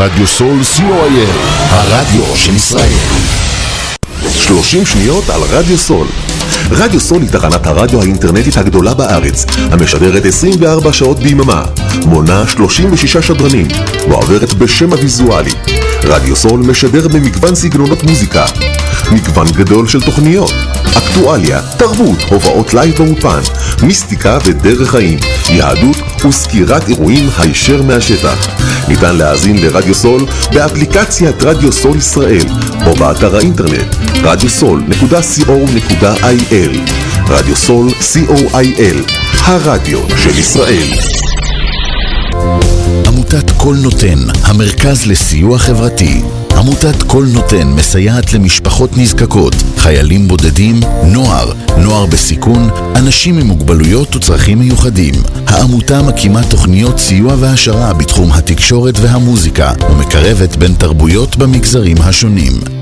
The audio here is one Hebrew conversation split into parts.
רדיו סול co.il, הרדיו של ישראל. 30 שניות על רדיו סול. רדיו סול היא תחנת הרדיו האינטרנטית הגדולה בארץ, המשדרת 24 שעות ביממה, מונה 36 שדרנים, ועוברת בשם הוויזואלי. רדיו סול משדר במגוון סגנונות מוזיקה, מגוון גדול של תוכניות, אקטואליה, תרבות, הופעות לייב באולפן, מיסטיקה ודרך חיים, יהדות וסקירת אירועים הישר מהשטח. ניתן להאזין לרדיו סול באפליקציית רדיו סול ישראל או באתר האינטרנט radiosol.co.il רדיו סול co.il הרדיו של ישראל עמותת קול נותן, המרכז לסיוע חברתי. עמותת קול נותן מסייעת למשפחות נזקקות, חיילים בודדים, נוער, נוער בסיכון, אנשים עם מוגבלויות וצרכים מיוחדים. העמותה מקימה תוכניות סיוע והעשרה בתחום התקשורת והמוזיקה ומקרבת בין תרבויות במגזרים השונים.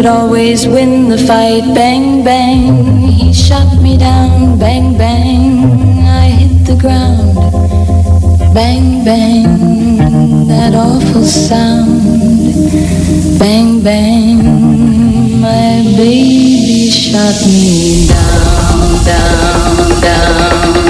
would always win the fight. Bang, bang, he shot me down. Bang, bang, I hit the ground. Bang, bang, that awful sound. Bang, bang, my baby shot me down, down, down.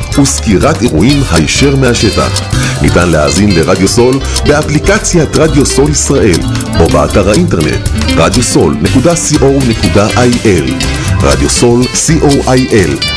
וסקירת אירועים הישר מהשטח. ניתן להאזין לרדיו סול באפליקציית רדיו סול ישראל או באתר האינטרנט radiosol.co.il רדיו סול co.il